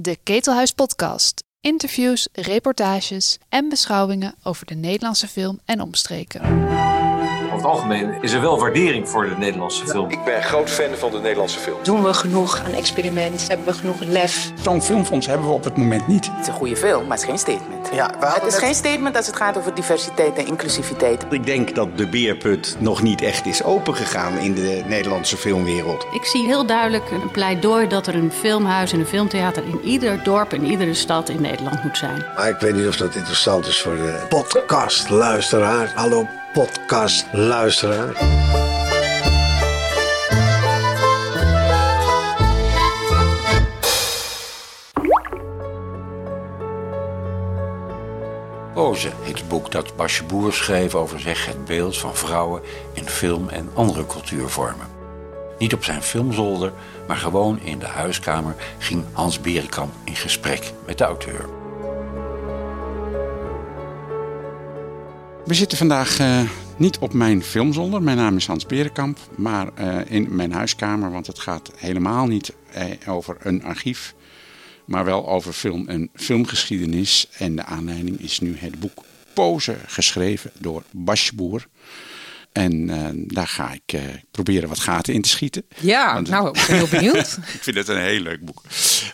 De Ketelhuis Podcast. Interviews, reportages en beschouwingen over de Nederlandse film en omstreken. Over het algemeen is er wel waardering voor de Nederlandse film. Ik ben groot fan van de Nederlandse film. Doen we genoeg aan experiment? Hebben we genoeg lef? Zo'n filmfonds hebben we op het moment niet. Het is een goede film, maar het is geen statement. Ja, Het is net- geen statement als het gaat over diversiteit en inclusiviteit. Ik denk dat de beerput nog niet echt is opengegaan in de Nederlandse filmwereld. Ik zie heel duidelijk een pleidooi dat er een filmhuis en een filmtheater in ieder dorp en iedere stad in Nederland moet zijn. Maar ik weet niet of dat interessant is voor de podcastluisteraar. Hallo podcastluisteraar. Pose heet het boek dat Basje Boer schreef over zeg het beeld van vrouwen in film en andere cultuurvormen. Niet op zijn filmzolder, maar gewoon in de huiskamer ging Hans Berenkamp in gesprek met de auteur. We zitten vandaag eh, niet op mijn filmzolder. Mijn naam is Hans Berenkamp, maar eh, in mijn huiskamer. Want het gaat helemaal niet eh, over een archief, maar wel over film en filmgeschiedenis. En de aanleiding is nu het boek Pose, geschreven door Basje Boer. En eh, daar ga ik eh, proberen wat gaten in te schieten. Ja, Want- nou, ik ben heel benieuwd. Ik vind het een heel leuk boek.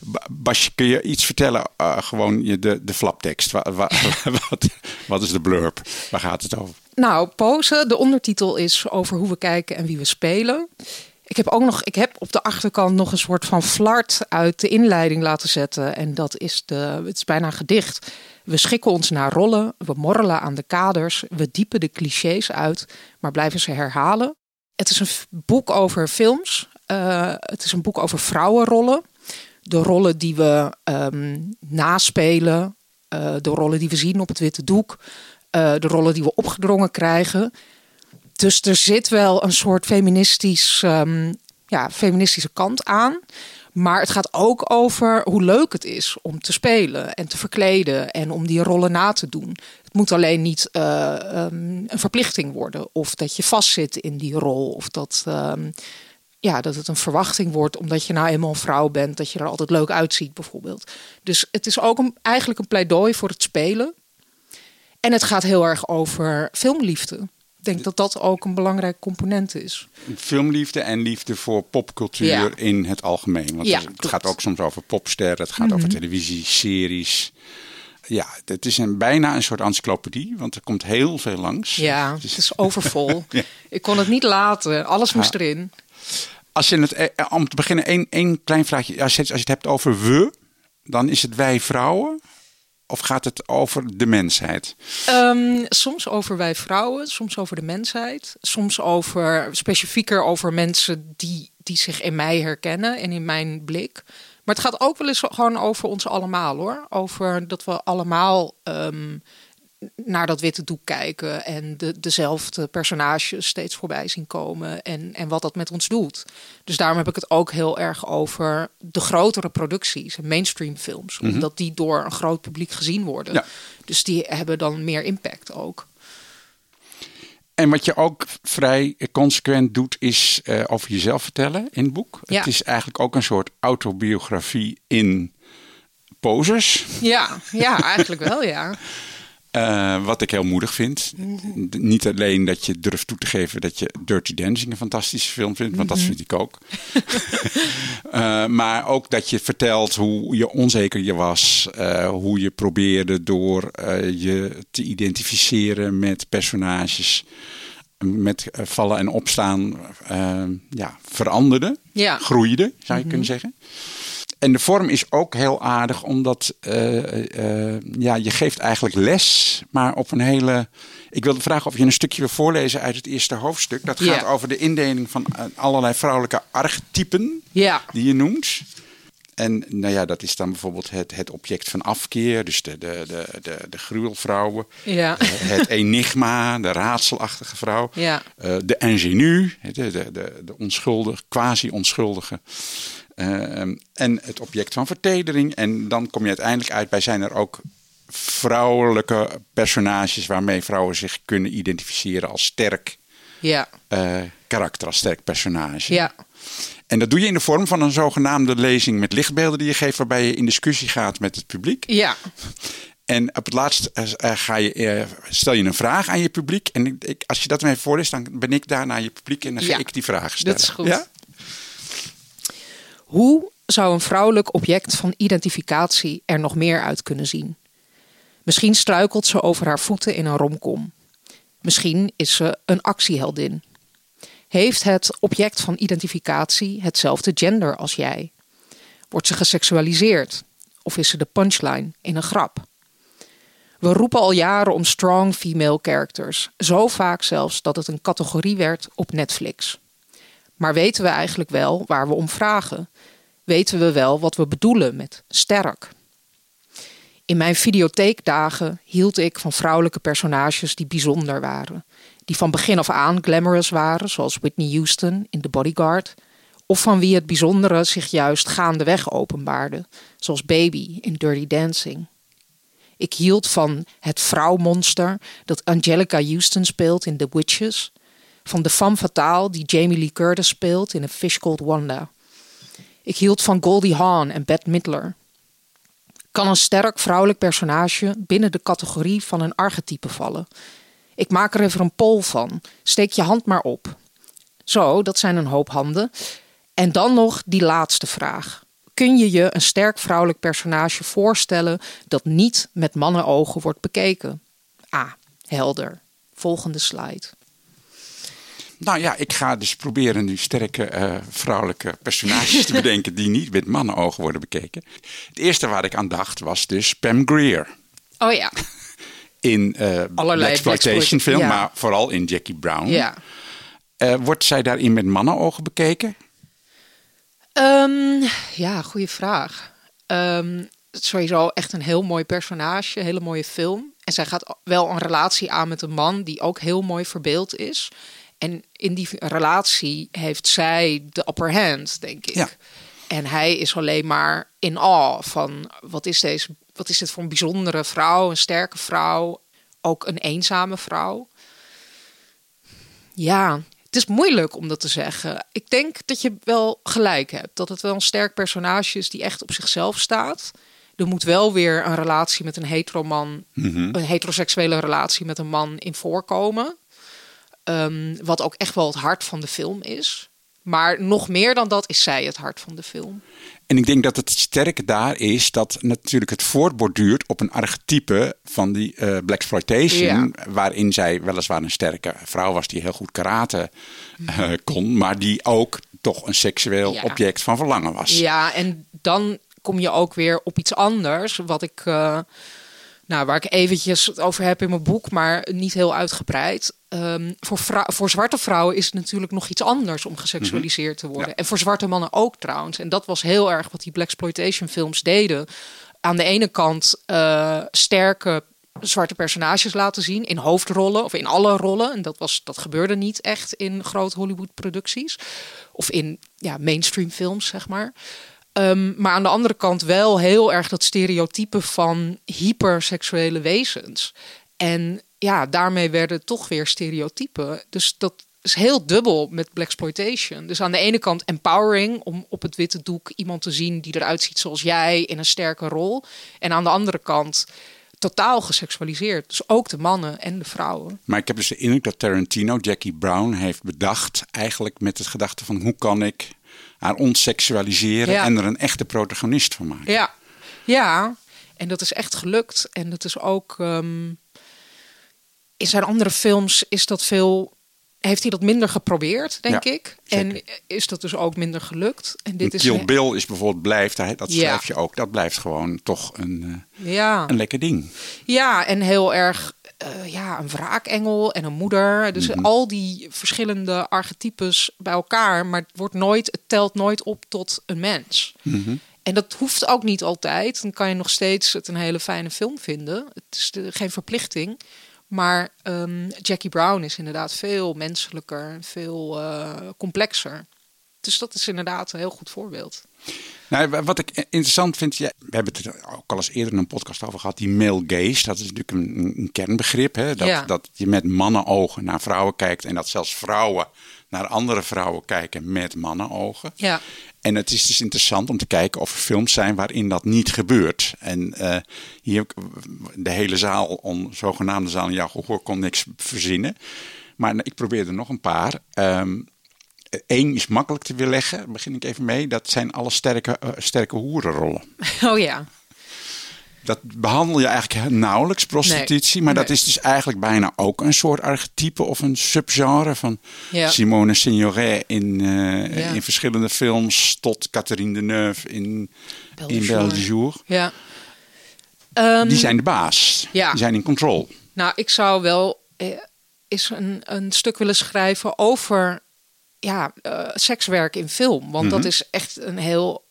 Ba- Basje, kun je iets vertellen? eh, gewoon je, de, de flaptekst. Wa- wa- wat, wat is de blurb? Waar gaat het over? nou, Pose, de ondertitel is over hoe we kijken en wie we spelen. Ik heb ook nog, ik heb op de achterkant nog een soort van flart uit de inleiding laten zetten. En dat is de, het is bijna een gedicht. We schikken ons naar rollen, we morrelen aan de kaders, we diepen de clichés uit, maar blijven ze herhalen. Het is een boek over films. Eh, het is een boek over vrouwenrollen. De rollen die we ehm, naspelen, eh, de rollen die we zien op het witte doek, eh, de rollen die we opgedrongen krijgen. Dus er zit wel een soort feministisch, ehm, ja, feministische kant aan. Maar het gaat ook over hoe leuk het is om te spelen en te verkleden en om die rollen na te doen. Het moet alleen niet eh, ehm, een verplichting worden of dat je vastzit in die rol of dat, ehm, ja, dat het een verwachting wordt omdat je nou eenmaal een vrouw bent, dat je er altijd leuk uitziet bijvoorbeeld. Dus het is ook een, eigenlijk een pleidooi voor het spelen. En het gaat heel erg over filmliefde. Ik denk dat dat ook een belangrijk component is. Filmliefde en liefde voor popcultuur Ja. in het algemeen. Want Ja, het klopt. gaat ook soms over popsterren, het gaat over televisie, series. Ja, het is een, bijna een soort encyclopedie, want er komt heel veel langs. Ja, Dus het is overvol. Ja. Ik kon het niet laten. Alles moest erin. Als je het, eh, om te beginnen, één, één klein vraagje. Als je, als je het hebt over we, dan is het wij vrouwen? Of gaat het over de mensheid? Ehm, soms over wij vrouwen, soms over de mensheid. Soms over, specifieker over mensen die, die zich in mij herkennen en in mijn blik. Maar het gaat ook wel eens gewoon over ons allemaal hoor. Over dat we allemaal ehm, naar dat witte doek kijken en de, dezelfde personages steeds voorbij zien komen en, en wat dat met ons doet. Dus daarom heb ik het ook heel erg over de grotere producties mainstream films, omdat die door een groot publiek gezien worden. Ja. Dus die hebben dan meer impact ook. En wat je ook vrij consequent doet, is eh, over jezelf vertellen in het boek. Ja. Het is eigenlijk ook een soort autobiografie in poses. Ja, ja eigenlijk wel, ja. Eh, wat ik heel moedig vind. D- Niet alleen dat je durft toe te geven dat je Dirty Dancing een fantastische film vindt, want dat vind ik ook. Eh, maar ook dat je vertelt hoe je onzeker je was. eh, hoe je probeerde door je te identificeren met personages. Met vallen en opstaan ja, veranderde, Ja. groeide, zou je kunnen zeggen. En de vorm is ook heel aardig, omdat eh, eh, ja, je geeft eigenlijk les, maar op een hele. Ik wilde vragen of je een stukje wil voorlezen uit het eerste hoofdstuk. Dat gaat over de indeling van eh, allerlei vrouwelijke archetypen die je noemt. En nou ja, dat is dan bijvoorbeeld het, het object van afkeer, dus de, de, de, de, de gruwelvrouwen. ja. Het enigma, de raadselachtige vrouw. Ja. De ingénue, de, de, de, de onschuldige, quasi-onschuldige. Eh, en het object van vertedering. En dan kom je uiteindelijk uit bij zijn er ook vrouwelijke personages waarmee vrouwen zich kunnen identificeren als sterk, ja. eh, karakter, als sterk personage. Ja. En dat doe je in de vorm van een zogenaamde lezing met lichtbeelden die je geeft, waarbij je in discussie gaat met het publiek. Ja. En op het laatst uh, ga je, uh, stel je een vraag aan je publiek. En ik, als je dat me even voorleest, dan ben ik daar naar je publiek en dan ga Ja. ik die vragen stellen. Dat is goed. Ja? Hoe zou een vrouwelijk object van identificatie er nog meer uit kunnen zien? Misschien struikelt ze over haar voeten in een romcom. Misschien is ze een actieheldin. Heeft het object van identificatie hetzelfde gender als jij? Wordt ze geseksualiseerd? Of is ze de punchline in een grap? We roepen al jaren om strong female characters, zo vaak zelfs dat het een categorie werd op Netflix. Maar weten we eigenlijk wel waar we om vragen? Weten we wel wat we bedoelen met sterk? In mijn videotheekdagen hield ik van vrouwelijke personages die bijzonder waren. Die van begin af aan glamorous waren, zoals Whitney Houston in The Bodyguard. Of van wie het bijzondere zich juist gaandeweg openbaarde, zoals Baby in Dirty Dancing. Ik hield van het vrouwmonster dat Angelica Houston speelt in The Witches. Van de femme fatale die Jamie Lee Curtis speelt in A Fish Called Wanda. Ik hield van Goldie Hawn en Bette Midler. Kan een sterk vrouwelijk personage binnen de categorie van een archetype vallen? Ik maak er even een poll van. Steek je hand maar op. Zo, dat zijn een hoop handen. En dan nog die laatste vraag. Kun je je een sterk vrouwelijk personage voorstellen dat niet met mannenogen wordt bekeken? Ah, helder. Volgende slide. Nou ja, ik ga dus proberen nu sterke eh, vrouwelijke personages te bedenken die niet met mannenogen worden bekeken. Het eerste waar ik aan dacht was dus Pam Grier. Oh ja. In eh Allerlei exploitation film, ja. maar vooral in Jackie Brown. Ja. Eh, wordt zij daarin met mannenogen bekeken? Ehm, ja, goede vraag. Ehm, sowieso echt een heel mooi personage, hele mooie film. En zij gaat wel een relatie aan met een man die ook heel mooi verbeeld is. En in die relatie heeft zij de upper hand, denk ik. Ja. En hij is alleen maar in awe van wat is deze, wat is dit voor een bijzondere vrouw, een sterke vrouw, ook een eenzame vrouw. Ja, het is moeilijk om dat te zeggen. Ik denk dat je wel gelijk hebt. Dat het wel een sterk personage is die echt op zichzelf staat. Er moet wel weer een relatie met een heteroman, een heteroseksuele relatie met een man in voorkomen. Ehm, wat ook echt wel het hart van de film is. Maar nog meer dan dat is zij het hart van de film. En ik denk dat het sterke daar is dat natuurlijk het voortborduurt op een archetype van die eh black exploitation, waarin zij weliswaar een sterke vrouw was die heel goed karate eh, kon, maar die ook toch een seksueel Ja. object van verlangen was. Ja, en dan kom je ook weer op iets anders. Wat ik, eh, nou, waar ik eventjes het over heb in mijn boek, maar niet heel uitgebreid. Ehm, voor, vrou- voor zwarte vrouwen is het natuurlijk nog iets anders om geseksualiseerd te worden. Ja. En voor zwarte mannen ook trouwens. En dat was heel erg wat die blaxploitation films deden. Aan de ene kant eh, sterke zwarte personages laten zien in hoofdrollen of in alle rollen. En dat, was, dat gebeurde niet echt in grote Hollywood producties. Of in ja, mainstream films, zeg maar. Ehm, maar aan de andere kant wel heel erg dat stereotype van hyperseksuele wezens. En ja, daarmee werden toch weer stereotypen. Dus dat is heel dubbel met blaxploitation. Dus aan de ene kant empowering om op het witte doek iemand te zien die eruit ziet zoals jij in een sterke rol. En aan de andere kant totaal geseksualiseerd. Dus ook de mannen en de vrouwen. Maar ik heb dus de indruk dat Tarantino Jackie Brown heeft bedacht, eigenlijk met het gedachte van hoe kan ik haar ontseksualiseren Ja. en er een echte protagonist van maken. Ja, ja. En dat is echt gelukt. En dat is ook. ehm, in zijn andere films is dat veel. Heeft hij dat minder geprobeerd, denk Ja, ik. zeker. En is dat dus ook minder gelukt. En dit En is. Kill Bill is bijvoorbeeld blijft, dat Ja. schrijf je ook, dat blijft gewoon toch een, eh, Ja. een lekker ding. Ja, en heel erg eh, ja, een wraakengel en een moeder. Dus Mhm. al die verschillende archetypes bij elkaar. Maar het, wordt nooit, het telt nooit op tot een mens. Mhm. En dat hoeft ook niet altijd. Dan kan je nog steeds het een hele fijne film vinden. Het is de- geen verplichting. Maar ehm, Jackie Brown is inderdaad veel menselijker, veel eh, complexer. Dus dat is inderdaad een heel goed voorbeeld. Nou, wat ik interessant vind, ja, we hebben het er ook al eens eerder in een podcast over gehad, die male gaze. Dat is natuurlijk een, een kernbegrip. Hè? Dat, Ja. dat je met mannenogen naar vrouwen kijkt en dat zelfs vrouwen naar andere vrouwen kijken met mannenogen. Ja. En het is dus interessant om te kijken of er films zijn waarin dat niet gebeurt. En eh, hier de hele zaal, on, zogenaamde zaal in jouw gehoor, kon niks verzinnen. Maar ik probeerde nog een paar. Eén is makkelijk te weerleggen, daar begin ik even mee. Dat zijn alle sterke, eh, sterke hoerenrollen. Oh ja. Dat behandel je eigenlijk nauwelijks, prostitutie. maar dat is dus eigenlijk bijna ook een soort archetype of een subgenre van Ja. Simone Signoret in, eh, Ja. in verschillende films. Tot Catherine Deneuve in Belle in Belle Jour. Ja. Ehm, Die zijn de baas. ja. Die zijn in control. Nou, ik zou wel eh, eens een, een stuk willen schrijven over ja, eh, sekswerk in film. Want dat Mhm. is echt een heel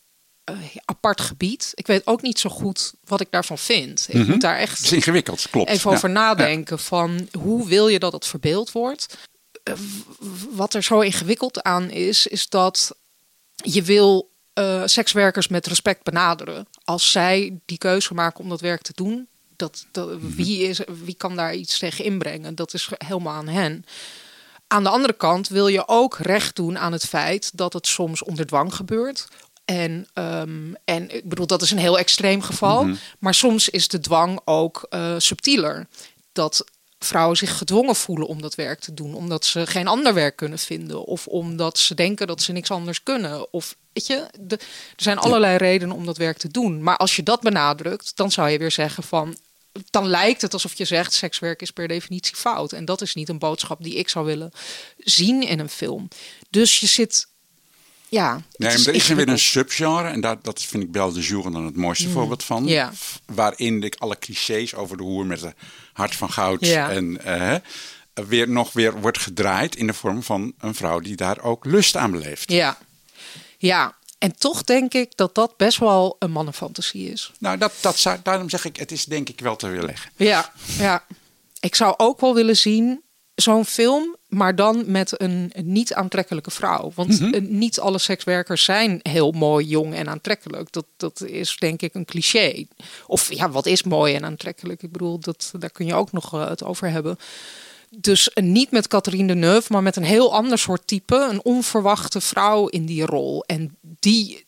eh, apart gebied. Ik weet ook niet zo goed wat ik daarvan vind. Ik Mhm. moet daar echt ingewikkeld, klopt. even Ja. over nadenken van hoe wil je dat het verbeeld wordt. Eh, wat er zo ingewikkeld aan is, is dat je wil sekswerkers met respect benaderen. Als zij die keuze maken om dat werk te doen, dat, dat, wie, is, wie kan daar iets tegen inbrengen? Dat is helemaal aan hen. Aan de andere kant wil je ook recht doen aan het feit dat het soms onder dwang gebeurt. En, ehm, en ik bedoel, dat is een heel extreem geval. Mhm. Maar soms is de dwang ook eh, subtieler. Dat vrouwen zich gedwongen voelen om dat werk te doen. Omdat ze geen ander werk kunnen vinden. Of omdat ze denken dat ze niks anders kunnen. Of weet je, de- er zijn allerlei redenen om dat werk te doen. Maar als je dat benadrukt, dan zou je weer zeggen van. Dan lijkt het alsof je zegt sekswerk is per definitie fout. En dat is niet een boodschap die ik zou willen zien in een film. Dus je zit. Ja, het Nee, maar er is er weer een subgenre. En dat, dat vind ik Belle de Jour dan het mooiste Mm. voorbeeld van. Ja. Waarin ik alle clichés over de hoer met een hart van goud. Ja. En eh, weer nog weer wordt gedraaid in de vorm van een vrouw die daar ook lust aan beleeft. Ja. ja, en toch denk ik dat dat best wel een mannenfantasie is. Nou, dat, dat zou, daarom zeg ik, het is denk ik wel te weerleggen. Ja, ja. Ik zou ook wel willen zien zo'n film, maar dan met een niet aantrekkelijke vrouw. Want Mhm. niet alle sekswerkers zijn heel mooi, jong en aantrekkelijk. Dat, dat is denk ik een cliché. Of ja, wat is mooi en aantrekkelijk? Ik bedoel, dat, daar kun je ook nog eh, het over hebben. Dus niet met Catherine Deneuve, maar met een heel ander soort type. Een onverwachte vrouw in die rol. En die,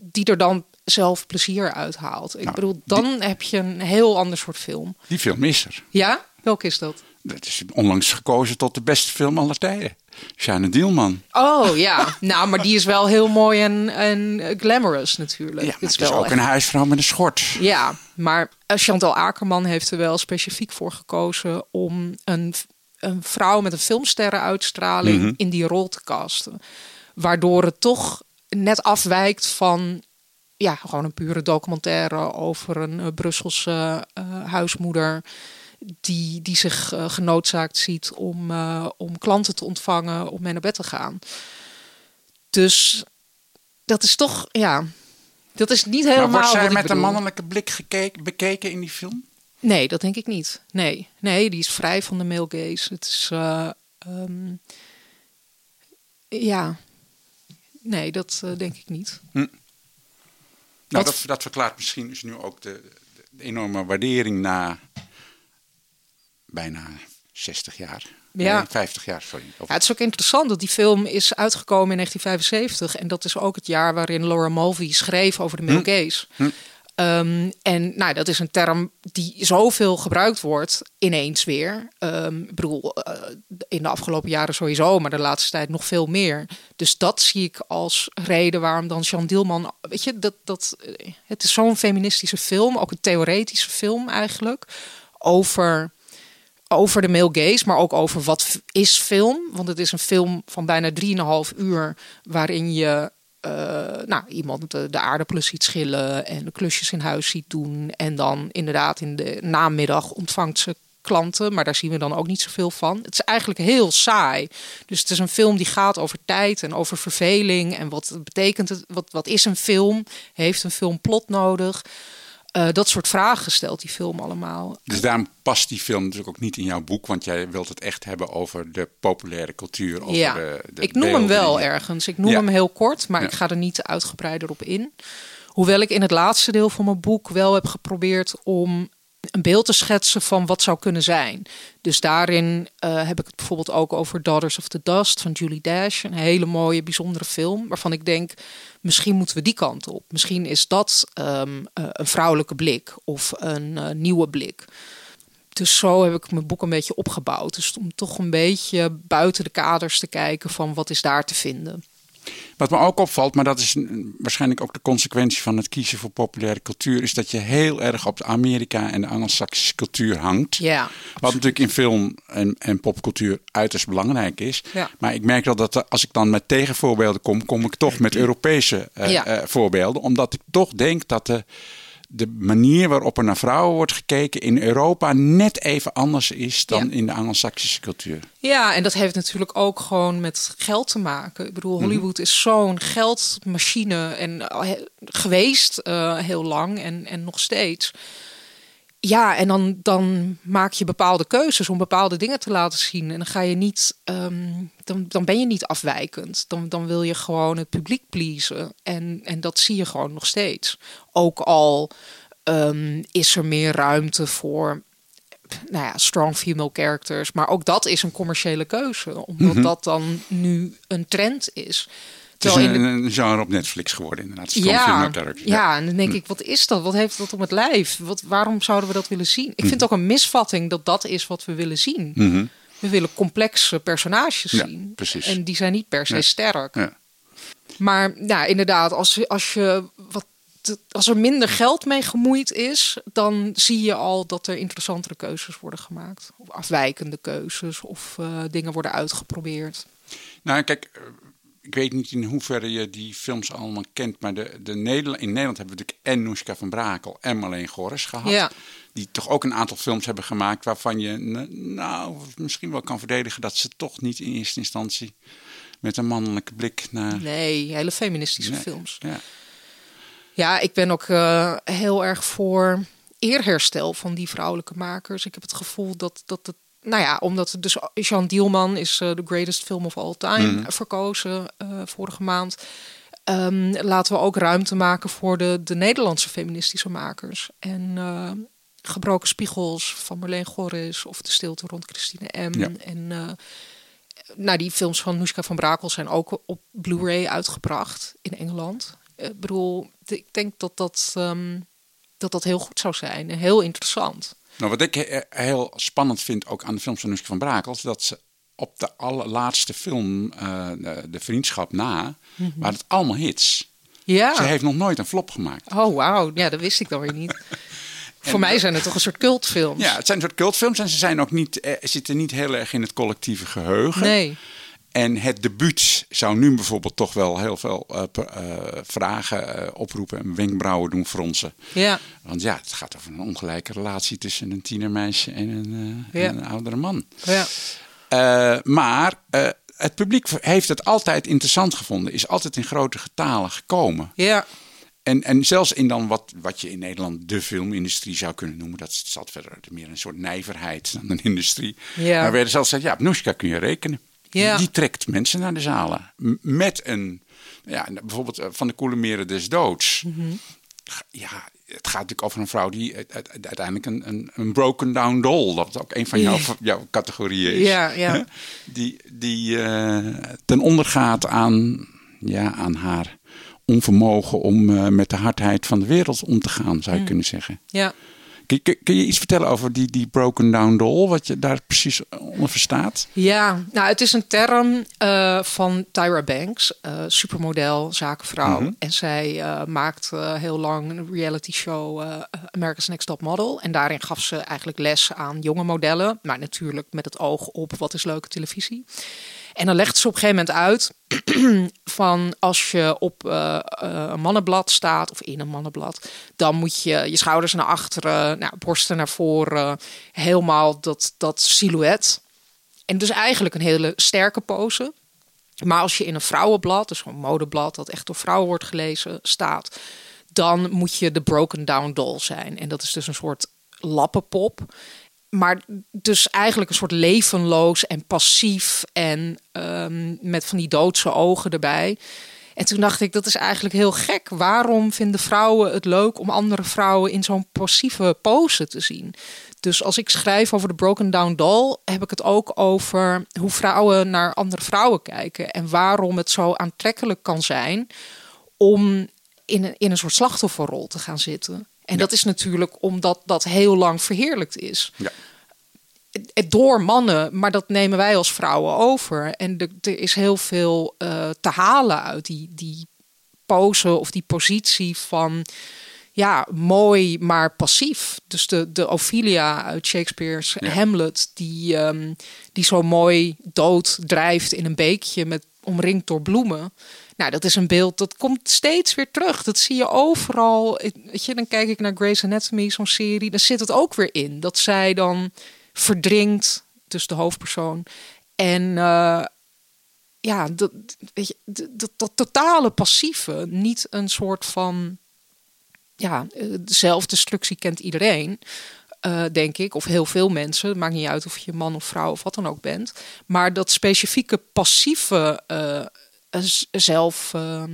die er dan zelf plezier uit haalt. Ik Nou, bedoel, dan heb je een heel ander soort film. Die film is er. Ja? Welke is dat? Dat is onlangs gekozen tot de beste film aller tijden. Sjane Dielman. Oh ja, nou, maar die is wel heel mooi en, en glamorous natuurlijk. Ja, is het is ook echt- een huisvrouw met een schort. Ja, maar eh, Chantal Akerman heeft er wel specifiek voor gekozen om een, een vrouw met een filmsterrenuitstraling Mhm. in die rol te casten. Waardoor het toch net afwijkt van ja, gewoon een pure documentaire over een eh, Brusselse eh, huismoeder. Die, die zich eh, genoodzaakt ziet om, eh, om klanten te ontvangen, om mee naar bed te gaan. Dus dat is toch, ja, dat is niet helemaal. maar wordt zij wat ik met een mannelijke blik gekeken, bekeken in die film? Nee, dat denk ik niet. Nee, nee die is vrij van de male gaze. Het is. eh, ehm, ja. Nee, dat eh, denk ik niet. Nou, Wat- dat, dat verklaart misschien dus nu ook de, de enorme waardering na bijna 60 jaar. Ja. Nee, 50 jaar, sorry. Of- Ja, het is ook interessant dat die film is uitgekomen in 1975. En dat is ook het jaar waarin Laura Mulvey schreef over de male Hm. gaze. Hm. Ehm, en nou, dat is een term die zoveel gebruikt wordt, ineens weer. Ehm, ik bedoel, eh, in de afgelopen jaren sowieso, maar de laatste tijd nog veel meer. Dus dat zie ik als reden waarom dan Jean Dielman... Weet je, dat, dat, eh, het is zo'n feministische film, ook een theoretische film eigenlijk... over over de male gaze, maar ook over wat is film. Want het is een film van bijna 3,5 uur waarin je eh, nou, iemand de, de aardappelen ziet schillen en de klusjes in huis ziet doen. En dan inderdaad in de namiddag ontvangt ze klanten, maar daar zien we dan ook niet zoveel van. Het is eigenlijk heel saai. Dus het is een film die gaat over tijd en over verveling en wat betekent het, wat, wat is een film? Heeft een film plot nodig? Uh, dat soort vragen stelt die film allemaal. Dus daarom past die film natuurlijk ook niet in jouw boek, want jij wilt het echt hebben over de populaire cultuur. Over ja, de, de ik noem hem wel ergens. Ik noem Ja. hem heel kort, maar Ja. ik ga er niet uitgebreider op in. Hoewel ik in het laatste deel van mijn boek wel heb geprobeerd om een beeld te schetsen van wat zou kunnen zijn. Dus daarin eh, heb ik het bijvoorbeeld ook over Daughters of the Dust van Julie Dash. Een hele mooie, bijzondere film. Waarvan ik denk, misschien moeten we die kant op. Misschien is dat ehm, eh, een vrouwelijke blik of een eh, nieuwe blik. Dus zo heb ik mijn boek een beetje opgebouwd. Dus om toch een beetje buiten de kaders te kijken van wat is daar te vinden. Wat me ook opvalt, maar dat is waarschijnlijk ook de consequentie van het kiezen voor populaire cultuur, is dat je heel erg op de Amerika en de Anglo-Saxische cultuur hangt. Ja, Wat natuurlijk in film en, en popcultuur uiterst belangrijk is. Ja. Maar ik merk wel dat als ik dan met tegenvoorbeelden kom, kom ik toch met Europese eh, Ja. eh, voorbeelden. Omdat ik toch denk dat de, de manier waarop er naar vrouwen wordt gekeken in Europa net even anders is dan Ja. in de Anglo-Saxische cultuur. Ja, en dat heeft natuurlijk ook gewoon met geld te maken. Ik bedoel, Hollywood is zo'n geldmachine en he- geweest eh, heel lang en, en nog steeds. Ja, en dan, dan maak je bepaalde keuzes om bepaalde dingen te laten zien. En dan ga je niet, ehm, dan, dan ben je niet afwijkend. Dan, dan wil je gewoon het publiek pleasen. En, en dat zie je gewoon nog steeds. Ook al ehm, is er meer ruimte voor nou ja, strong female characters. Maar ook dat is een commerciële keuze. Omdat Mhm. dat dan nu een trend is. Het is een, in de- een genre op Netflix geworden inderdaad. Ja, characters. ja, en dan denk ik, wat is dat? Wat heeft dat om het lijf? Wat, waarom zouden we dat willen zien? Ik vind het ook een misvatting dat dat is wat we willen zien. Mhm. We willen complexe personages Ja, zien. precies. En die zijn niet per se Ja. sterk. Ja. Maar nou, inderdaad, als, als, je wat, als er minder geld mee gemoeid is, dan zie je al dat er interessantere keuzes worden gemaakt. Of afwijkende keuzes, of eh, dingen worden uitgeprobeerd. Nou, kijk, eh, ik weet niet in hoeverre je die films allemaal kent, maar de, de Nederland, in Nederland hebben we natuurlijk en Noeska van Brakel en Marleen Gorres gehad. Ja. Die toch ook een aantal films hebben gemaakt waarvan je nou misschien wel kan verdedigen dat ze toch niet in eerste instantie met een mannelijke blik naar. Nee, hele feministische Nee, films. Ja. Ja, ik ben ook eh, heel erg voor eerherstel van die vrouwelijke makers. Ik heb het gevoel dat, dat het, nou ja, omdat dus Jean Dielman is eh, de greatest film of all time Mhm. verkozen eh, vorige maand. Ehm, laten we ook ruimte maken voor de, de Nederlandse feministische makers. En eh, Gebroken Spiegels van Marleen Gorris of De Stilte rond Christine M. Ja. En nou, die films van Noeska van Brakel zijn ook op Blu-ray uitgebracht in Engeland. Ik bedoel, ik denk dat dat, ehm, dat dat heel goed zou zijn en heel interessant. Nou, wat ik he- heel spannend vind ook aan de films van Noeska van Brakel, is dat ze op de allerlaatste film, eh, de, Vriendschap na, Mhm. waren het allemaal hits. Ja. Ze heeft nog nooit een flop gemaakt. Oh, wauw. Ja, dat wist ik dan weer niet. Voor mij zijn het toch een soort cultfilms. Ja, het zijn een soort cultfilms en ze zijn ook niet, eh, zitten niet heel erg in het collectieve geheugen. Nee. En het debuut zou nu bijvoorbeeld toch wel heel veel eh, eh, vragen eh, oproepen en wenkbrauwen doen fronsen. Ja. Want ja, het gaat over een ongelijke relatie tussen een tienermeisje en een, Ja. en een oudere man. Ja. Maar het publiek heeft het altijd interessant gevonden, is altijd in grote getalen gekomen. Ja. En, en zelfs in dan wat, wat je in Nederland de filmindustrie zou kunnen noemen, dat altijd verder meer een soort nijverheid dan een industrie. Ja. Maar werden zelfs gezegd, ja, op Noeska kun je rekenen. Ja. Die trekt mensen naar de zalen. Met een, ja, bijvoorbeeld eh, van de koele meren des doods. Mhm. Ja, het gaat natuurlijk over een vrouw die uit- uit- uiteindelijk een, een, een broken down doll, dat ook een van jouw, jouw categorieën is. Ja, ja. Die, die eh, ten onder gaat aan, ja, aan haar onvermogen om eh, met de hardheid van de wereld om te gaan, zou je Mm. kunnen zeggen. Ja. Kun, kun je iets vertellen over die, die broken down doll, wat je daar precies onder verstaat? Ja, nou, het is een term eh, van Tyra Banks, eh, supermodel, zakenvrouw. Mhm. En zij eh, maakt heel lang een reality show America's Next Top Model. En daarin gaf ze eigenlijk les aan jonge modellen. Maar natuurlijk met het oog op wat is leuke televisie. En dan legt ze op een gegeven moment uit van als je op eh, eh, een mannenblad staat of in een mannenblad, dan moet je je schouders naar achteren, nou, borsten naar voren, helemaal dat, dat silhouet. En dus eigenlijk een hele sterke pose. Maar als je in een vrouwenblad, dus een modeblad dat echt door vrouwen wordt gelezen, staat, dan moet je de broken down doll zijn. En dat is dus een soort lappenpop. Maar dus eigenlijk een soort levenloos en passief en ehm, met van die doodse ogen erbij. En toen dacht ik, dat is eigenlijk heel gek. Waarom vinden vrouwen het leuk om andere vrouwen in zo'n passieve pose te zien? Dus als ik schrijf over de Broken Down Doll, heb ik het ook over hoe vrouwen naar andere vrouwen kijken. En waarom het zo aantrekkelijk kan zijn om in een, in een soort slachtofferrol te gaan zitten. En dat is natuurlijk omdat dat heel lang verheerlijkt is. Ja. Door mannen, maar dat nemen wij als vrouwen over. En er is heel veel uh, te halen uit die, die pose of die positie van ja, mooi, maar passief. Dus de, de Ophelia uit Shakespeare's Ja. Hamlet, die, ehm, die zo mooi dood drijft in een beekje met omringd door bloemen. Nou, dat is een beeld dat komt steeds weer terug. Dat zie je overal. Weet je, dan kijk ik naar Grey's Anatomy, zo'n serie. Dan zit het ook weer in. Dat zij dan verdrinkt, dus de hoofdpersoon. En eh, ja, dat, dat, totale passieve, niet een soort van ja, eh, zelfdestructie kent iedereen. eh, denk ik, of heel veel mensen. Het maakt niet uit of je man of vrouw of wat dan ook bent. Maar dat specifieke passieve zelf, eh,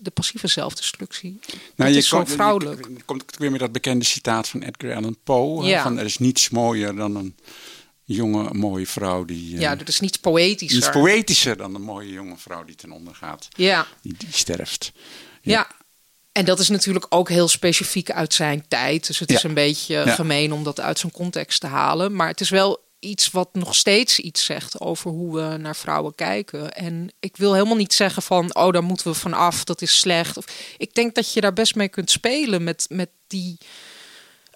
de passieve zelfdestructie. is zo komt- vrouwelijk. je komt weer met dat bekende citaat van Edgar Allan Poe. Ja. Van, er is niets mooier dan een jonge, mooie vrouw die... eh, ja, dat is niets poëtischer. Iets poëtischer dan een mooie jonge vrouw die ten onder gaat. Ja. Die, die sterft. Ja. En dat is natuurlijk ook heel specifiek uit zijn tijd. Dus het is een beetje Ja. gemeen om dat uit zijn context te halen. Maar het is wel iets wat nog steeds iets zegt over hoe we naar vrouwen kijken. En ik wil helemaal niet zeggen van, oh, daar moeten we vanaf, dat is slecht. Of, ik denk dat je daar best mee kunt spelen met, met die,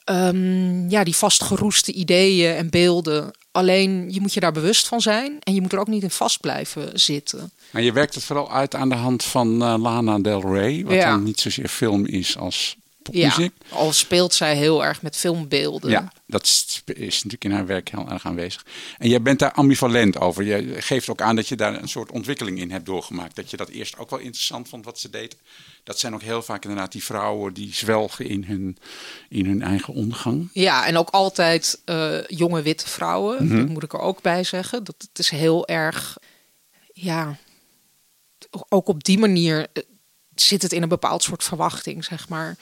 ehm, ja, die vastgeroeste ideeën en beelden. Alleen je moet je daar bewust van zijn en je moet er ook niet in vast blijven zitten. Maar je werkt het vooral uit aan de hand van eh, Lana Del Rey. Wat Ja. dan niet zozeer film is als Ja, al speelt zij heel erg met filmbeelden. Ja, dat is, is natuurlijk in haar werk heel erg aanwezig. En jij bent daar ambivalent over. Je geeft ook aan dat je daar een soort ontwikkeling in hebt doorgemaakt. Dat je dat eerst ook wel interessant vond wat ze deed. Dat zijn ook heel vaak inderdaad die vrouwen die zwelgen in hun, in hun eigen ondergang. Ja, en ook altijd eh, jonge witte vrouwen. Mhm. Dat moet ik er ook bij zeggen. Dat het is heel erg, ja, ook op die manier eh, zit het in een bepaald soort verwachting, zeg maar.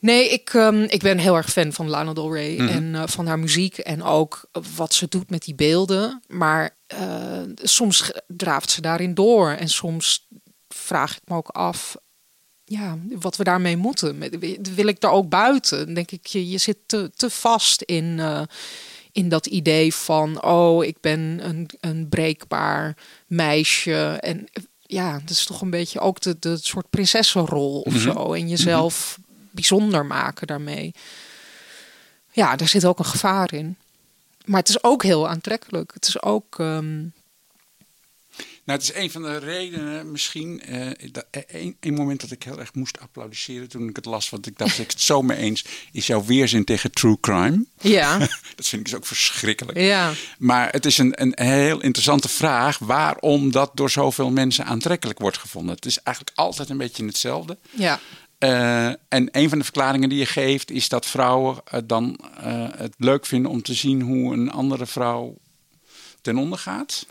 Nee, ik, ehm, ik ben heel erg fan van Lana Del Rey Mhm. en eh, van haar muziek en ook wat ze doet met die beelden. Maar eh, soms draaft ze daarin door en soms vraag ik me ook af ja, wat we daarmee moeten. Wil ik daar ook buiten? Dan denk ik, je, je zit te, te vast in, eh, in dat idee van... oh, ik ben een, een breekbaar meisje. En ja, dat is toch een beetje ook de, de soort prinsessenrol of Mhm. zo. En jezelf bijzonder maken daarmee. Ja, daar zit ook een gevaar in. Maar het is ook heel aantrekkelijk. Het is ook... ehm, Nou, het is een van de redenen misschien. eh dat, eh, een, een moment dat ik heel erg moest applaudisseren toen ik het las. Want ik dacht, ik het zo mee eens. Is jouw weerzin tegen true crime. Ja. dat vind ik dus ook verschrikkelijk. Ja. Maar het is een, een heel interessante vraag. Waarom dat door zoveel mensen aantrekkelijk wordt gevonden. Het is eigenlijk altijd een beetje hetzelfde. ja. Eh, en een van de verklaringen die je geeft is dat vrouwen eh, dan eh, het leuk vinden om te zien hoe een andere vrouw ten onder gaat.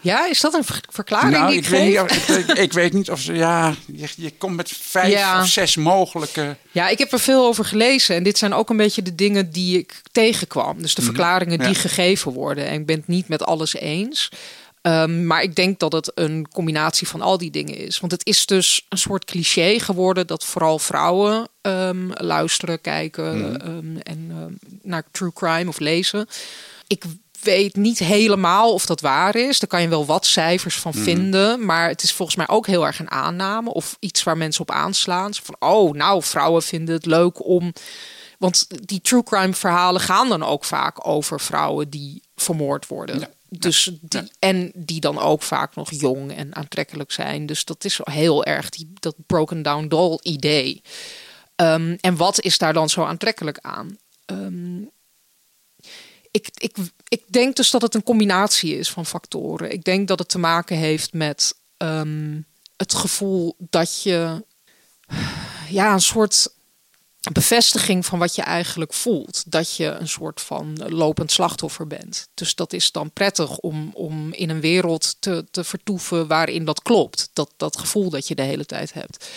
ja, is dat een ver- verklaring nou, die ik, ik, weet geef? niet of, ik, weet- ik weet niet of ze. Ja, je, je komt met vijf Ja. of zes mogelijke. Ja, ik heb er veel over gelezen. En dit zijn ook een beetje de dingen die ik tegenkwam. Dus de Mhm. verklaringen die Ja. gegeven worden. En ik ben het niet met alles eens. Ehm, maar ik denk dat het een combinatie van al die dingen is. Want het is dus een soort cliché geworden dat vooral vrouwen ehm, luisteren, kijken Mhm. ehm, en naar true crime of lezen. Ik weet niet helemaal of dat waar is. Daar kan je wel wat cijfers van Mhm. vinden. Maar het is volgens mij ook heel erg een aanname. Of iets waar mensen op aanslaan. Zo Van, oh, nou, vrouwen vinden het leuk om... Want die true crime verhalen gaan dan ook vaak over vrouwen die vermoord worden. Dus die, En die dan ook vaak nog jong en aantrekkelijk zijn. Dus dat is heel erg die, dat broken down doll idee. Ehm, en wat is daar dan zo aantrekkelijk aan? Ehm, ik, ik, ik denk dus dat het een combinatie is van factoren. Ik denk dat het te maken heeft met ehm, het gevoel dat je ja, een soort bevestiging van wat je eigenlijk voelt. Dat je een soort van lopend slachtoffer bent. Dus dat is dan prettig om, om in een wereld te, te vertoeven waarin dat klopt. Dat, dat gevoel dat je de hele tijd hebt.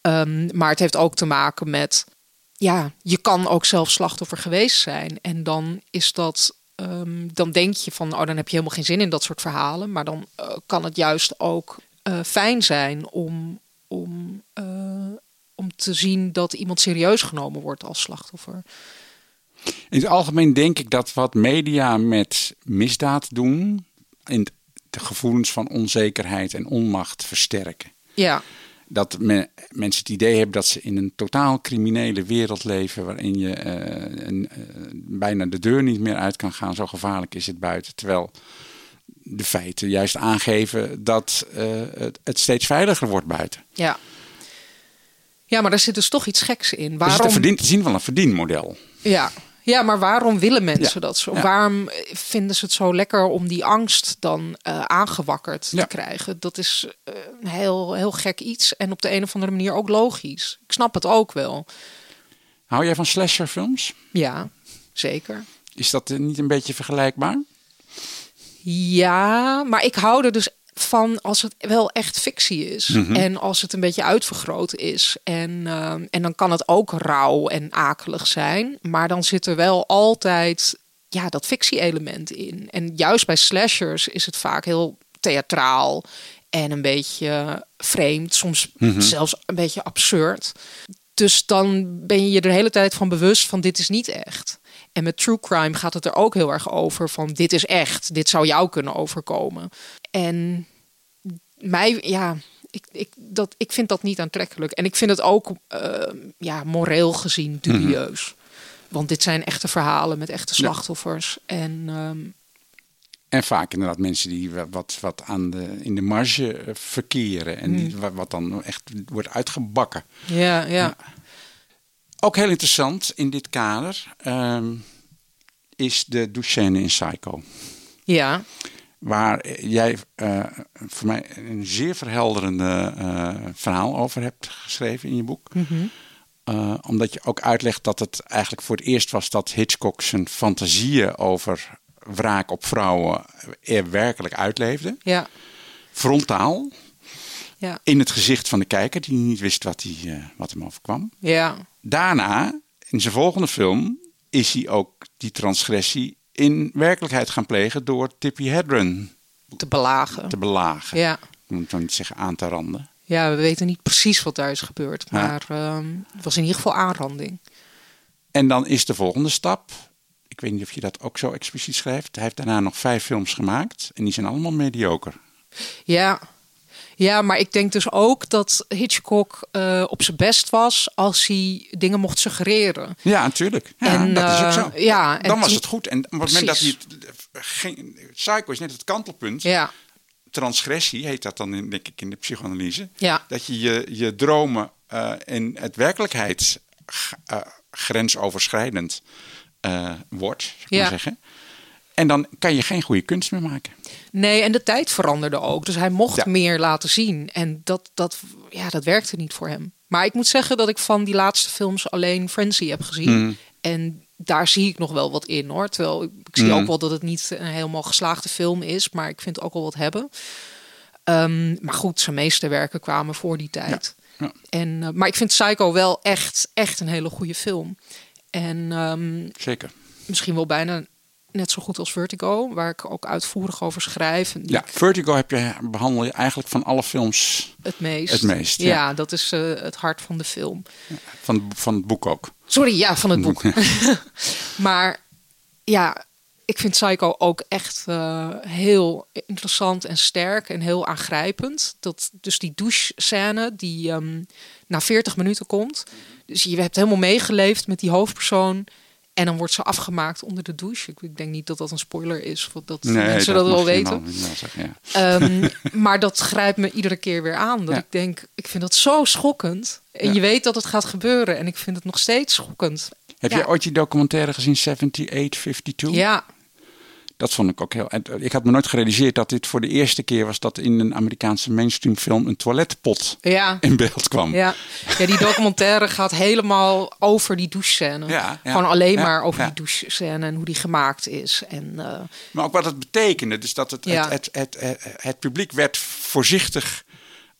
Ehm, maar het heeft ook te maken met, ja, je kan ook zelf slachtoffer geweest zijn. En dan is dat, ehm, dan denk je van, oh, dan heb je helemaal geen zin in dat soort verhalen. Maar dan eh, kan het juist ook eh, fijn zijn om, om, eh, om te zien dat iemand serieus genomen wordt als slachtoffer. In het algemeen denk ik dat wat media met misdaad doen, in de gevoelens van onzekerheid en onmacht versterken. Ja. Dat me- mensen het idee hebben dat ze in een totaal criminele wereld leven, waarin je eh, een, eh, bijna de deur niet meer uit kan gaan. Zo gevaarlijk is het buiten. Terwijl de feiten juist aangeven dat eh, het, het steeds veiliger wordt buiten. Ja. Ja, maar daar zit dus toch iets geks in. Dus het Waarom? verdien, te zien wel een verdienmodel. Ja. ja, maar waarom willen mensen Ja. dat zo? Ja. Waarom vinden ze het zo lekker om die angst dan eh, aangewakkerd Ja. te krijgen? Dat is eh, een heel, heel gek iets en op de een of andere manier ook logisch. Ik snap het ook wel. Hou jij van slasherfilms? Ja, zeker. Is dat eh, niet een beetje vergelijkbaar? Ja, maar ik hou er dus van als het wel echt fictie is. Mhm. En als het een beetje uitvergroot is. En, ehm, en dan kan het ook rauw en akelig zijn. Maar dan zit er wel altijd ja, dat fictie-element in. En juist bij slashers is het vaak heel theatraal. En een beetje vreemd. Soms Mhm. zelfs een beetje absurd. Dus dan ben je je de hele tijd van bewust van dit is niet echt. En met true crime gaat het er ook heel erg over van dit is echt, dit zou jou kunnen overkomen. En mij, ja, ik, ik, dat, ik vind dat niet aantrekkelijk. En ik vind het ook eh, ja, moreel gezien dubieus. Want dit zijn echte verhalen met echte slachtoffers. En ehm, En vaak inderdaad mensen die wa- wat, wat aan de, in de marge eh, verkeren. En die, wa- wat dan echt wordt uitgebakken. ja, ja. Ook heel interessant in dit kader ehm, is de douchescène in Psycho. ja. Waar jij eh, voor mij een zeer verhelderende eh, verhaal over hebt geschreven in je boek. Mhm. Eh, omdat je ook uitlegt dat het eigenlijk voor het eerst was dat Hitchcock zijn fantasieën over wraak op vrouwen er werkelijk uitleefde. Ja. Frontaal. Ja. In het gezicht van de kijker die niet wist wat, hij, eh, wat hem overkwam. Ja. Daarna, in zijn volgende film, is hij ook die transgressie in werkelijkheid gaan plegen door Tippi Hedren te belagen. te belagen. Ja. Ik moet nou niet zeggen aan te randen. Ja, we weten niet precies wat daar is gebeurd. Ja. Maar ehm, het was in ieder geval aanranding. En dan is de volgende stap. Ik weet niet of je dat ook zo expliciet schrijft. Hij heeft daarna nog vijf films gemaakt. En die zijn allemaal mediocre. Ja. Ja, maar ik denk dus ook dat Hitchcock eh, op zijn best was als hij dingen mocht suggereren. Ja, natuurlijk. Ja, En, dat is ook eh, zo. ja, en dan was het goed. En op het moment dat hij het, eh, Psycho is net het kantelpunt. Ja. Transgressie heet dat dan, in, denk ik, in de psychoanalyse. Ja. Dat je je, je dromen in het werkelijkheid grensoverschrijdend wordt, zou ik Ja. maar zeggen. En dan kan je geen goede kunst meer maken. Nee, en de tijd veranderde ook. Dus hij mocht Ja. meer laten zien. En dat, dat, ja, dat werkte niet voor hem. Maar ik moet zeggen dat ik van die laatste films alleen Frenzy heb gezien. Mhm. En daar zie ik nog wel wat in hoor. Terwijl ik, ik zie Mhm. ook wel dat het niet een helemaal geslaagde film is. Maar ik vind ook wel wat hebben. Ehm, maar goed, zijn meeste werken kwamen voor die tijd. Ja. En, eh, maar ik vind Psycho wel echt, echt een hele goede film. En ehm, Zeker. misschien wel bijna net zo goed als Vertigo, waar ik ook uitvoerig over schrijf. Ja, Vertigo heb je, behandel je eigenlijk van alle films Het meest. Het meest, Ja, ja. dat is eh, het hart van de film. van, van het boek ook. Sorry, ja, van het boek. maar ja, ik vind Psycho ook echt eh, heel interessant en sterk en heel aangrijpend. Dat, dus die douche-scène die ehm, na 40 minuten komt. Dus je hebt helemaal meegeleefd met die hoofdpersoon. En dan wordt ze afgemaakt onder de douche. Ik, ik denk niet dat dat een spoiler is, of dat mensen dat, wel weten. wel- wel zeggen, ja. Ehm, maar dat grijpt me iedere keer weer aan. Dat Ja. ik denk, ik vind dat zo schokkend. En Ja. je weet dat het gaat gebeuren. En ik vind het nog steeds schokkend. Heb je ooit die documentaire gezien, 7852? Ja, Dat vond ik ook heel. eh, Ik had me nooit gerealiseerd dat dit voor de eerste keer was dat in een Amerikaanse mainstream film een toiletpot Ja. in beeld kwam. Ja. ja, die documentaire gaat helemaal over die douchescène. Ja, ja, Gewoon alleen maar over die douchescène en hoe die gemaakt is. En, eh, Maar ook wat het betekende. Dus dat het, het, het, het, het publiek werd voorzichtig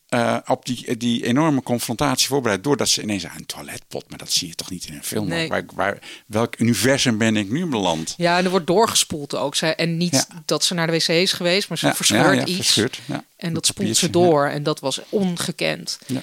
eh, op die, die enorme confrontatie voorbereid. Doordat ze ineens aan een toiletpot. Maar dat zie je toch niet in een film. Nee. Waar, waar, welk universum ben ik nu beland? ja, en er wordt doorgespoeld ook. Zij, en niet Ja. dat ze naar de wc is geweest, maar ze Ja, verscheurt ja, ja, iets. verscheurt. En dat spoelt ze door. En dat was ongekend. Ja.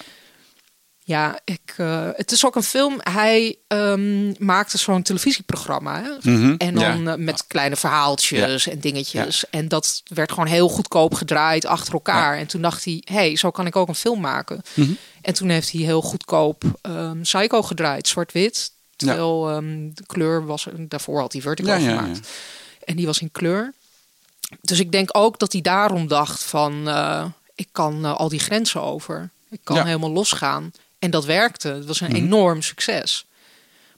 Ja, ik, eh, het is ook een film. Hij ehm, maakte zo'n televisieprogramma. Hè? Mhm, En dan ja. eh, met kleine verhaaltjes en dingetjes. En dat werd gewoon heel goedkoop gedraaid achter elkaar. En toen dacht hij, hey, zo kan ik ook een film maken. Mhm. En toen heeft hij heel goedkoop ehm, Psycho gedraaid, zwart-wit. Terwijl ehm, de kleur was... Daarvoor had hij Vertigo ja, gemaakt. En die was in kleur. Dus ik denk ook dat hij daarom dacht van... eh, ik kan al die grenzen over. Ik kan helemaal losgaan. En dat werkte. Het was een Mhm. enorm succes.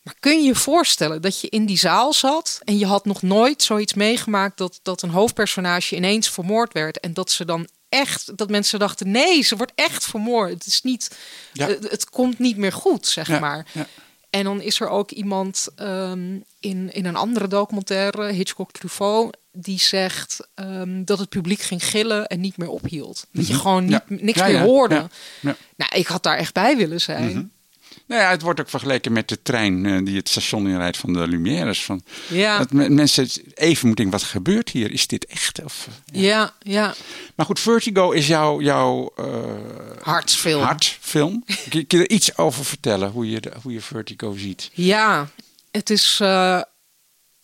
Maar kun je je voorstellen dat je in die zaal zat... en je had nog nooit zoiets meegemaakt... dat, dat een hoofdpersonage ineens vermoord werd... en dat ze dan echt... dat mensen dachten... nee, ze wordt echt vermoord. Het is niet... Ja. het, het komt niet meer goed, zeg Ja, maar. ja. En dan is er ook iemand ehm, in, in een andere documentaire, Hitchcock Truffaut, die zegt ehm, dat het publiek ging gillen en niet meer ophield. Dat je Mhm. gewoon niet, Ja. niks Ja, meer hoorde. Nou, ik had daar echt bij willen zijn. Mhm. Nou ja, het wordt ook vergeleken met de trein eh, die het station inrijdt van de Lumières. Van, Ja. Dat me- mensen even moeten denken, wat gebeurt hier? Is dit echt? Of, Ja, ja. Maar goed, Vertigo is jouw, jouw Hartsfilm. hartfilm. Kun je, kun je er iets over vertellen, hoe je, de- hoe je Vertigo ziet? Ja, het is. eh,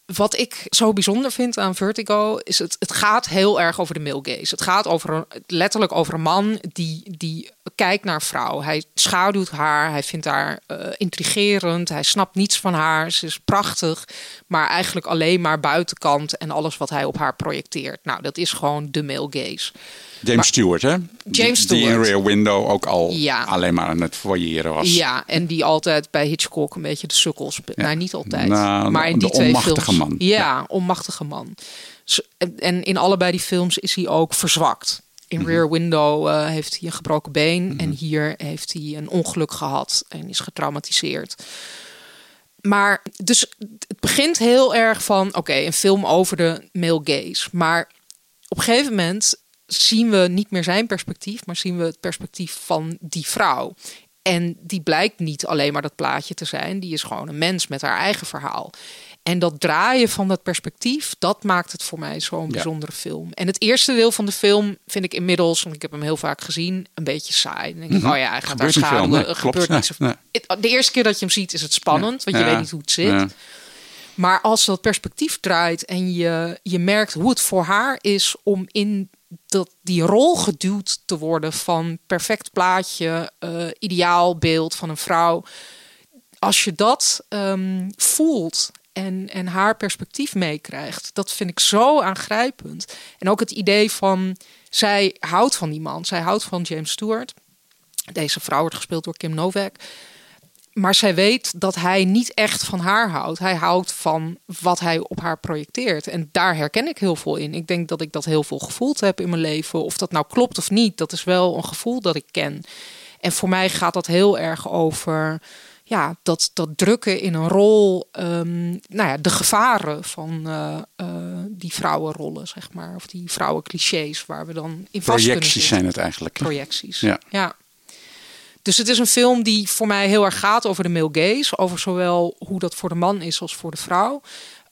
wat ik zo bijzonder vind aan Vertigo is het, het gaat heel erg over de male gaze. Het gaat over een, letterlijk over een man die, die kijkt naar vrouw. Hij schaduwt haar, hij vindt haar eh, intrigerend, hij snapt niets van haar. Ze is prachtig, maar eigenlijk alleen maar buitenkant en alles wat hij op haar projecteert. Nou, dat is gewoon de male gaze. James Maar- Stewart, hè? James Die in Stewart. Rear Window ook al Ja. alleen maar aan het voyeren was. Ja, en die altijd bij Hitchcock een beetje de sukkel speelt. Nou, niet altijd. Nou, maar in de die twee onmachtige films. man. Ja, onmachtige man. En in allebei die films is hij ook verzwakt. In Mhm. Rear Window eh, heeft hij een gebroken been. En hier heeft hij een ongeluk gehad en is getraumatiseerd. Maar dus het begint heel erg van... oké, een film over de male gaze. Maar op een gegeven moment zien we niet meer zijn perspectief... maar zien we het perspectief van die vrouw. En die blijkt niet alleen maar dat plaatje te zijn. Die is gewoon een mens met haar eigen verhaal. En dat draaien van dat perspectief, dat maakt het voor mij zo'n bijzondere film. En het eerste deel van de film vind ik inmiddels, want ik heb hem heel vaak gezien, een beetje saai. Dan denk ik, Mhm. oh ja, hij gaat daar Gebeurt veel, schaduwen. nee, er gebeurt niet zo Nee, De eerste keer dat je hem ziet is het spannend, want je Ja. weet niet hoe het zit. Ja. Maar als dat perspectief draait en je, je merkt hoe het voor haar is om in dat, die rol geduwd te worden van perfect plaatje, eh ideaalbeeld van een vrouw. Als je dat ehm, voelt en, en haar perspectief meekrijgt, dat vind ik zo aangrijpend. En ook het idee van zij houdt van die man, zij houdt van James Stewart. Deze vrouw wordt gespeeld door Kim Novak. Maar zij weet dat hij niet echt van haar houdt. Hij houdt van wat hij op haar projecteert. En daar herken ik heel veel in. Ik denk dat ik dat heel veel gevoeld heb in mijn leven. Of dat nou klopt of niet, dat is wel een gevoel dat ik ken. En voor mij gaat dat heel erg over ja, dat, dat drukken in een rol. ehm, nou ja, de gevaren van eh, eh, die vrouwenrollen, zeg maar. Of die vrouwenclichés waar we dan in vast kunnen Projecties zijn het eigenlijk. Projecties, Ja. ja. Dus het is een film die voor mij heel erg gaat over de male gaze. Over zowel hoe dat voor de man is als voor de vrouw.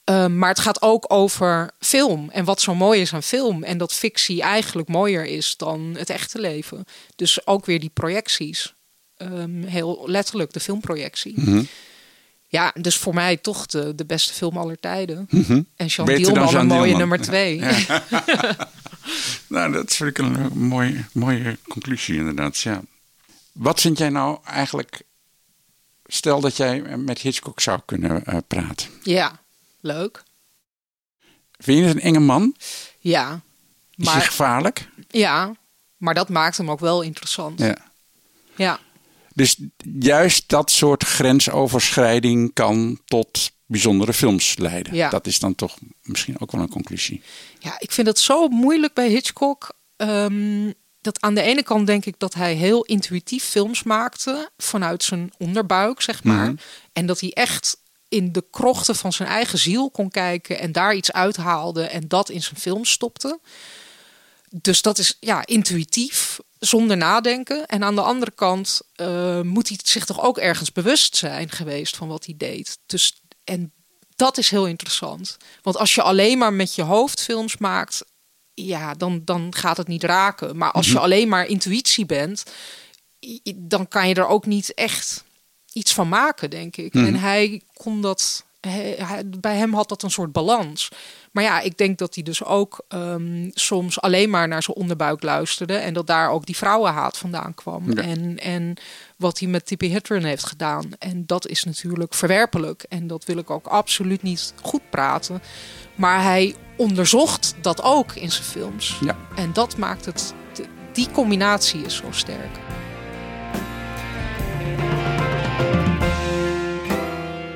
Um, maar het gaat ook over film en wat zo mooi is aan film. En dat fictie eigenlijk mooier is dan het echte leven. Dus ook weer die projecties. Um, heel letterlijk, de filmprojectie. Mm -hmm. Ja, dus voor mij toch de, de beste film aller tijden. Mm -hmm. En Jean Dielman een mooie nummer twee. Ja. Ja. nou, dat vind ik een mooie, mooie conclusie inderdaad, ja. Wat vind jij nou eigenlijk... Stel dat jij met Hitchcock zou kunnen uh, praten. Ja, leuk. Vind je het een enge man? Ja. Is hij gevaarlijk? Ja, maar dat maakt hem ook wel interessant. Ja. Ja. Dus juist dat soort grensoverschrijding kan tot bijzondere films leiden. Ja. Dat is dan toch misschien ook wel een conclusie. Ja, ik vind het zo moeilijk bij Hitchcock. ehm, dat aan de ene kant denk ik dat hij heel intuïtief films maakte vanuit zijn onderbuik, zeg maar. Mhm. En dat hij echt in de krochten van zijn eigen ziel kon kijken en daar iets uithaalde en dat in zijn film stopte. Dus dat is ja, intuïtief, zonder nadenken. En aan de andere kant eh, moet hij zich toch ook ergens bewust zijn geweest van wat hij deed. Dus, en dat is heel interessant. Want als je alleen maar met je hoofd films maakt, ja, dan, dan gaat het niet raken. Maar als je Mhm. alleen maar intuïtie bent, dan kan je er ook niet echt iets van maken, denk ik. Mhm. En hij kon dat. Hij- bij hem had dat een soort balans. Maar ja, ik denk dat hij dus ook ehm, soms alleen maar naar zijn onderbuik luisterde. En dat daar ook die vrouwenhaat vandaan kwam. Ja. En, en wat hij met Tippi Hedren heeft gedaan. En dat is natuurlijk verwerpelijk. En dat wil ik ook absoluut niet goed praten. Maar hij onderzocht dat ook in zijn films. Ja. En dat maakt het. Die combinatie is zo sterk.